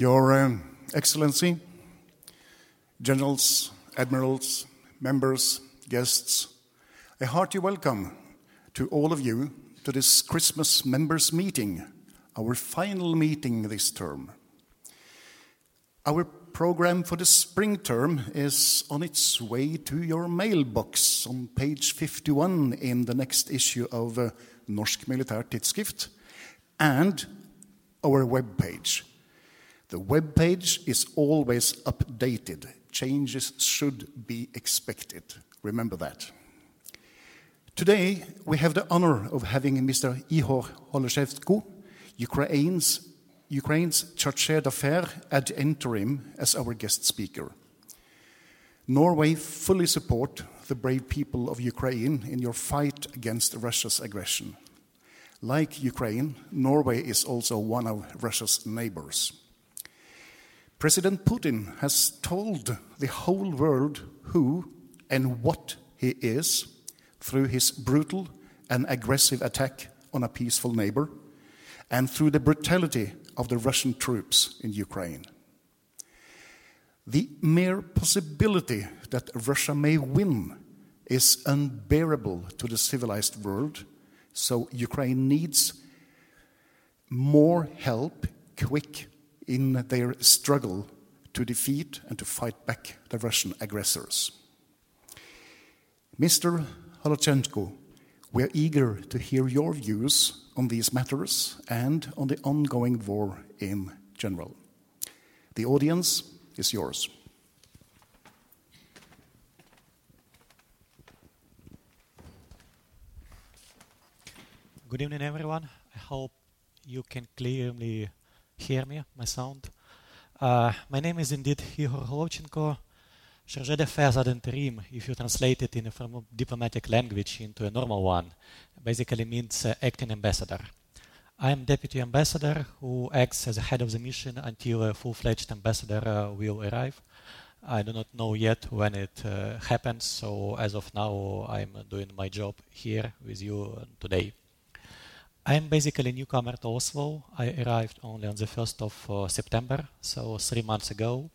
Your um, Excellency, Generals, Admirals, members, guests, a hearty welcome to all of you to this Christmas members meeting, our final meeting this term. Our program for the spring term is on its way to your mailbox on page 51 in the next issue of uh, Norsk Militær Tidsskrift and our web page. The web page is always updated. Changes should be expected. Remember that. Today, we have the honor of having Mr. Ihor Holovchenko, Ukraine's, Ukraine's chargé d'affaires ad interim, as our guest speaker. Norway fully support the brave people of Ukraine in your fight against Russia's aggression. Like Ukraine, Norway is also one of Russia's neighbors. President Putin has told the whole world who and what he is through his brutal and aggressive attack on a peaceful neighbor and through the brutality of the Russian troops in Ukraine. The mere possibility that Russia may win is unbearable to the civilized world, so Ukraine needs more help, quick, in their struggle to defeat and to fight back the Russian aggressors. Mr. Holovchenko, we're eager to hear your views on these matters and on the ongoing war in general. The audience is yours. Good evening, everyone. I hope you can clearly hear me, my sound. Uh, my name is indeed Ihor ad interim, if you translate it in a form of diplomatic language into a normal one, basically means uh, acting ambassador. I am deputy ambassador who acts as head of the mission until a full-fledged ambassador uh, will arrive. I do not know yet when it uh, happens, so as of now, I'm doing my job here with you today. I am basically a newcomer to Oslo. I arrived only on the 1st of uh, September, so three months ago.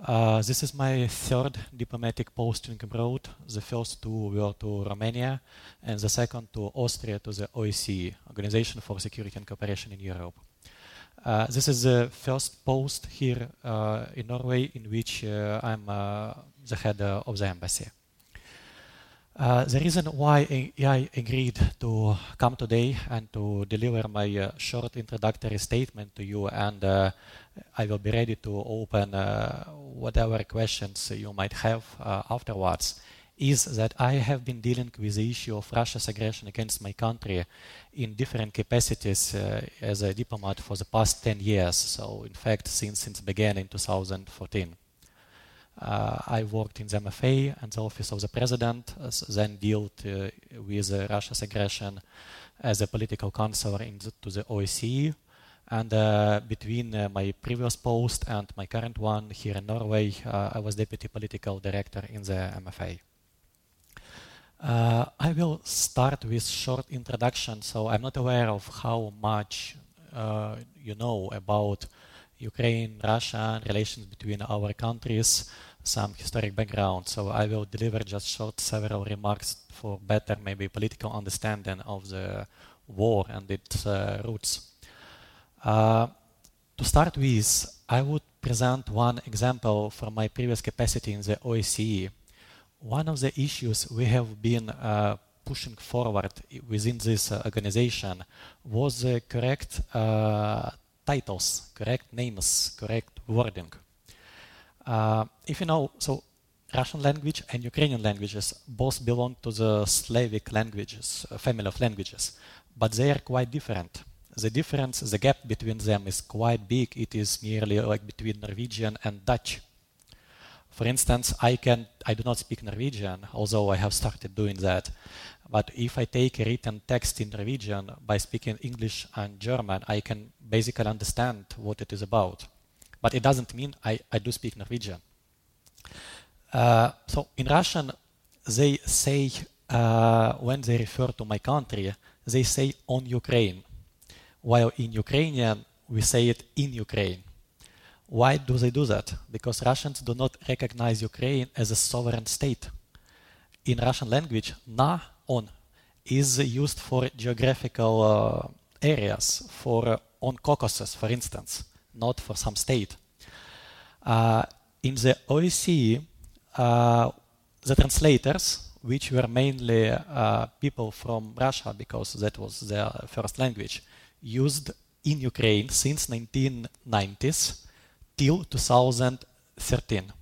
Uh, this is my third diplomatic posting abroad. The first two were to Romania, and the second to Austria, to the OSCE, Organization for Security and Cooperation in Europe. Uh, this is the first post here uh, in Norway in which uh, I'm uh, the head of the embassy. Uh, the reason why I agreed to come today and to deliver my uh, short introductory statement to you, and uh, I will be ready to open uh, whatever questions you might have uh, afterwards, is that I have been dealing with the issue of Russia's aggression against my country in different capacities uh, as a diplomat for the past 10 years. So, in fact, since since began in 2014. Uh, I worked in the MFA and the Office of the President, uh, then dealt uh, with Russia's aggression as a political counselor to the OSCE. And uh, between uh, my previous post and my current one here in Norway, uh, I was deputy political director in the MFA. Uh, I will start with short introduction. So I'm not aware of how much uh, you know about Ukraine, Russia, relations between our countries, some historic background. So I will deliver just short several remarks for better maybe political understanding of the war and its uh, roots. Uh, to start with, I would present one example from my previous capacity in the OSCE. One of the issues we have been uh, pushing forward within this organization was the correct uh, titles, correct names, correct wording. Uh, if you know, so Russian language and Ukrainian languages both belong to the Slavic languages, family of languages, but they are quite different the difference, the gap between them is quite big. It is nearly like between Norwegian and Dutch. For instance, I can I do not speak Norwegian, although I have started doing that. But if I take a written text in Norwegian by speaking English and German, I can basically understand what it is about. But it doesn't mean I, I do speak Norwegian. Uh, so in Russian, they say uh, when they refer to my country, they say on Ukraine while in Ukrainian we say it in Ukraine. Why do they do that? Because Russians do not recognize Ukraine as a sovereign state. In Russian language, na, on, is used for geographical uh, areas, for uh, on Caucasus, for instance, not for some state. Uh, in the OSCE, uh, the translators, which were mainly uh, people from Russia because that was their first language, used in Ukraine since 1990s till 2013.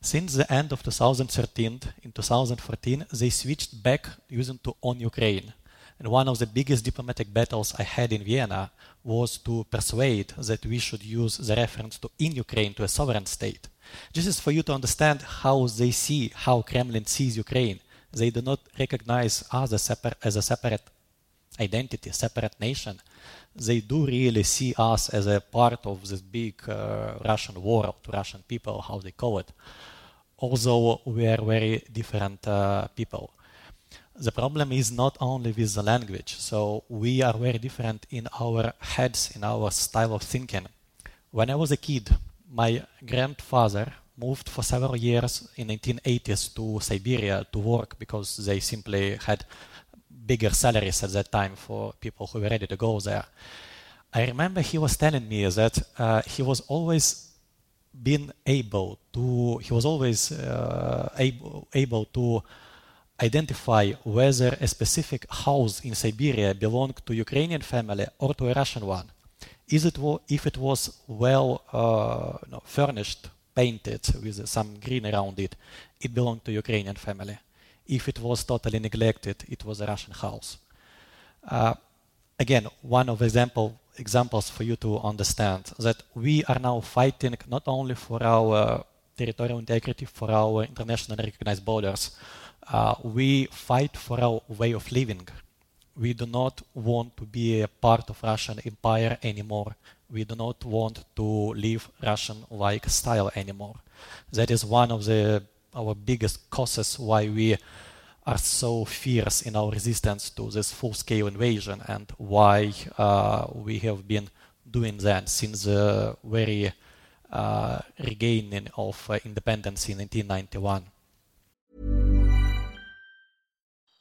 Since the end of 2013, in 2014, they switched back using to on Ukraine. And one of the biggest diplomatic battles I had in Vienna was to persuade that we should use the reference to in Ukraine to a sovereign state. This is for you to understand how they see, how Kremlin sees Ukraine. They do not recognize us as a separate identity, separate nation, they do really see us as a part of this big uh, Russian world, Russian people, how they call it, although we are very different uh, people. The problem is not only with the language, so we are very different in our heads, in our style of thinking. When I was a kid, my grandfather moved for several years in 1980s to Siberia to work because they simply had bigger salaries at that time for people who were ready to go there. I remember he was telling me that uh, he was always been able to he was always uh, able, able to identify whether a specific house in Siberia belonged to Ukrainian family or to a Russian one. Is it if it was well uh, know, furnished, painted with some green around it, it belonged to Ukrainian family if it was totally neglected, it was a Russian house. Uh, again, one of example examples for you to understand that we are now fighting not only for our territorial integrity, for our internationally recognized borders, uh, we fight for our way of living. We do not want to be a part of Russian empire anymore. We do not want to live Russian-like style anymore. That is one of the our biggest causes why we are so fierce in our resistance to this full-scale invasion and why uh, we have been doing that since the very uh, regaining of uh, independence in 1991.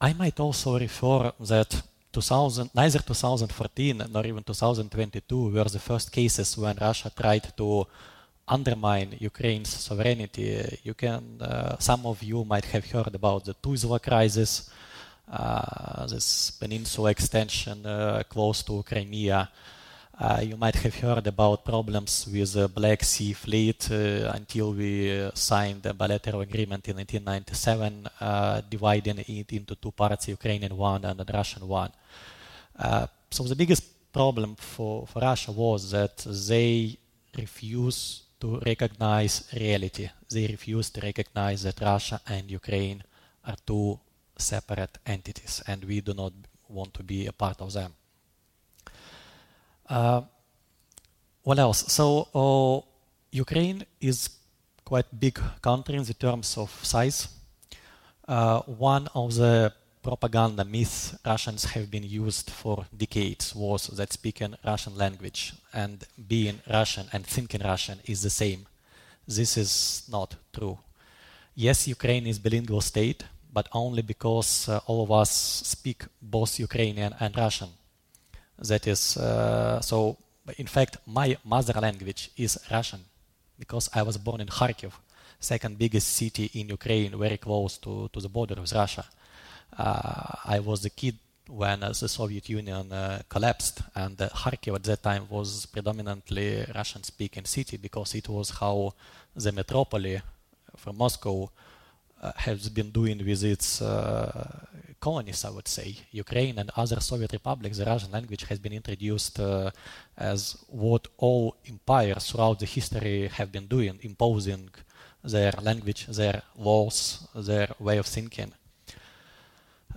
I might also refer that 2000, neither 2014 nor even 2022 were the first cases when Russia tried to undermine Ukraine's sovereignty. You can, uh, some of you might have heard about the Tuzla crisis, uh, this peninsula extension uh, close to Crimea. Uh, you might have heard about problems with the Black Sea Fleet uh, until we signed the bilateral agreement in 1997, uh, dividing it into two parts, Ukrainian one and the Russian one. so the biggest problem for, for Russia was that they refused to recognize reality. They refuse to recognize that Russia and Ukraine are two separate entities, and we do not want to be a part of them. Uh, what else? So uh, Ukraine is quite big country in the terms of size. Uh, one of the propaganda myths Russians have been used for decades was that speaking Russian language and being Russian and thinking Russian is the same. This is not true. Yes, Ukraine is bilingual state, but only because uh, all of us speak both Ukrainian and Russian. That is, uh, so in fact, my mother language is Russian because I was born in Kharkiv, second biggest city in Ukraine, very close to, to the border with Russia. Uh, I was a kid when uh, the Soviet Union uh, collapsed, and Kharkiv at that time was predominantly Russian-speaking city because it was how the metropolis from Moscow uh, has been doing with its uh, colonies, I would say. Ukraine and other Soviet republics, the Russian language has been introduced uh, as what all empires throughout the history have been doing, imposing their language, their laws, their way of thinking.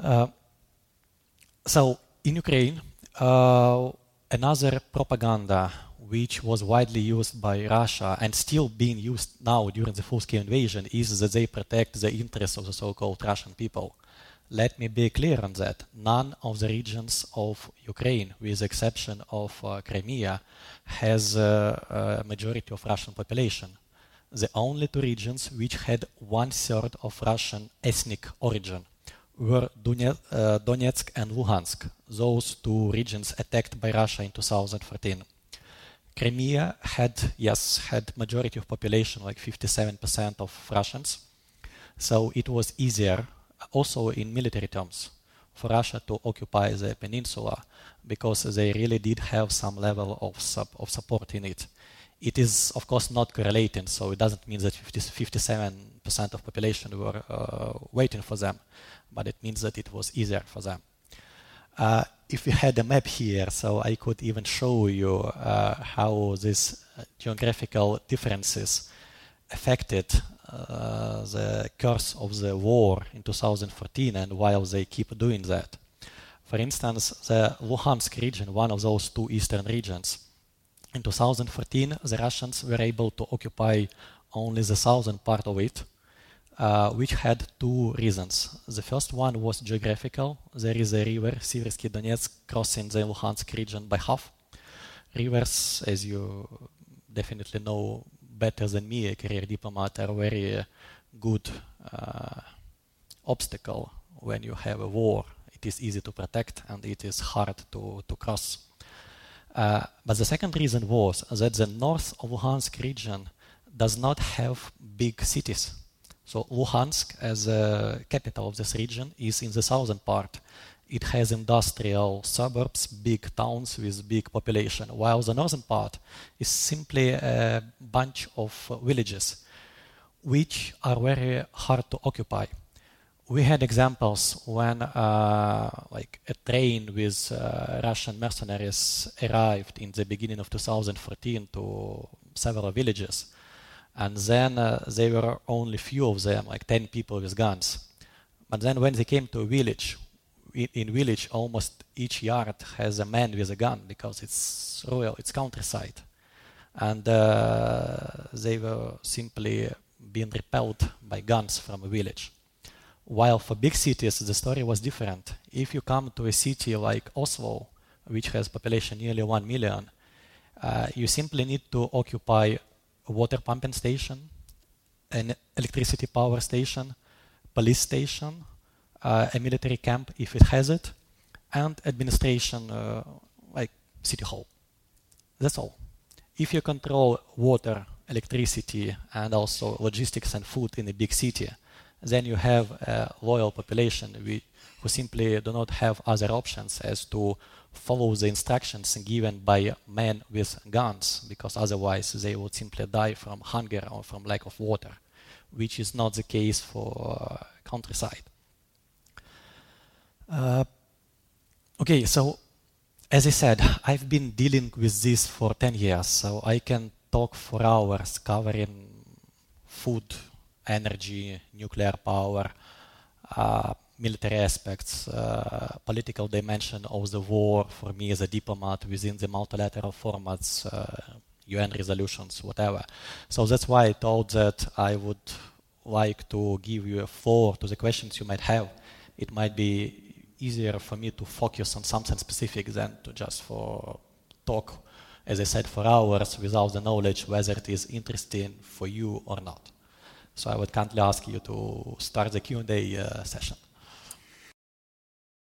Uh, so in Ukraine, uh, another propaganda which was widely used by Russia and still being used now during the full-scale invasion is that they protect the interests of the so-called Russian people. Let me be clear on that. None of the regions of Ukraine, with the exception of uh, Crimea, has a majority of Russian population. The only two regions which had one-third of Russian ethnic origin were uh, Donetsk and Luhansk, those two regions attacked by Russia in 2014. Crimea had, yes, had majority of population, like 57% of Russians. So it was easier, also in military terms, for Russia to occupy the peninsula because they really did have some level of, sub, of support in it. It is, of course, not correlating, so it doesn't mean that 50, 57% of population were uh, waiting for them but it means that it was easier for them. Uh, if we had a map here, so I could even show you uh, how these uh, geographical differences affected uh, the course of the war in 2014 and while they keep doing that. For instance, the Luhansk region, one of those two eastern regions, in 2014 the Russians were able to occupy only the southern part of it uh, which had two reasons. The first one was geographical. There is a river, Siversky Donetsk, crossing the Luhansk region by half. Rivers, as you definitely know better than me, a career diplomat, are very good uh, obstacle when you have a war. It is easy to protect and it is hard to, to cross. Uh, but the second reason was that the north of Luhansk region does not have big cities so Luhansk, as a capital of this region, is in the southern part. It has industrial suburbs, big towns with big population, while the northern part is simply a bunch of villages, which are very hard to occupy. We had examples when, uh, like, a train with uh, Russian mercenaries arrived in the beginning of 2014 to several villages and then uh, there were only few of them, like 10 people with guns. But then when they came to a village, in, village almost each yard has a man with a gun because it's rural, it's countryside. And uh, they were simply being repelled by guns from a village. While for big cities, the story was different. If you come to a city like Oslo, which has population nearly 1 million, uh, you simply need to occupy a water pumping station, an electricity power station, police station, a military camp if it has it, and administration uh, like city hall. That's all. If you control water, electricity, and also logistics and food in a big city, then you have a loyal population who simply do not have other options as to follow the instructions given by men with guns, because otherwise they would simply die from hunger or from lack of water, which is not the case for uh, countryside. Uh, okay, so as I said, I've been dealing with this for 10 years, so I can talk for hours covering food, energy, nuclear power, uh, military aspects, uh, political dimension of the war for me as a diplomat within the multilateral formats, UN uh, resolutions, whatever. So that's why I thought that I would like to give you a floor to the questions you might have. It might be easier for me to focus on something specific than to just for talk, as I said, for hours without the knowledge whether it is interesting for you or not. So I would kindly ask you to start the Q&A uh, session.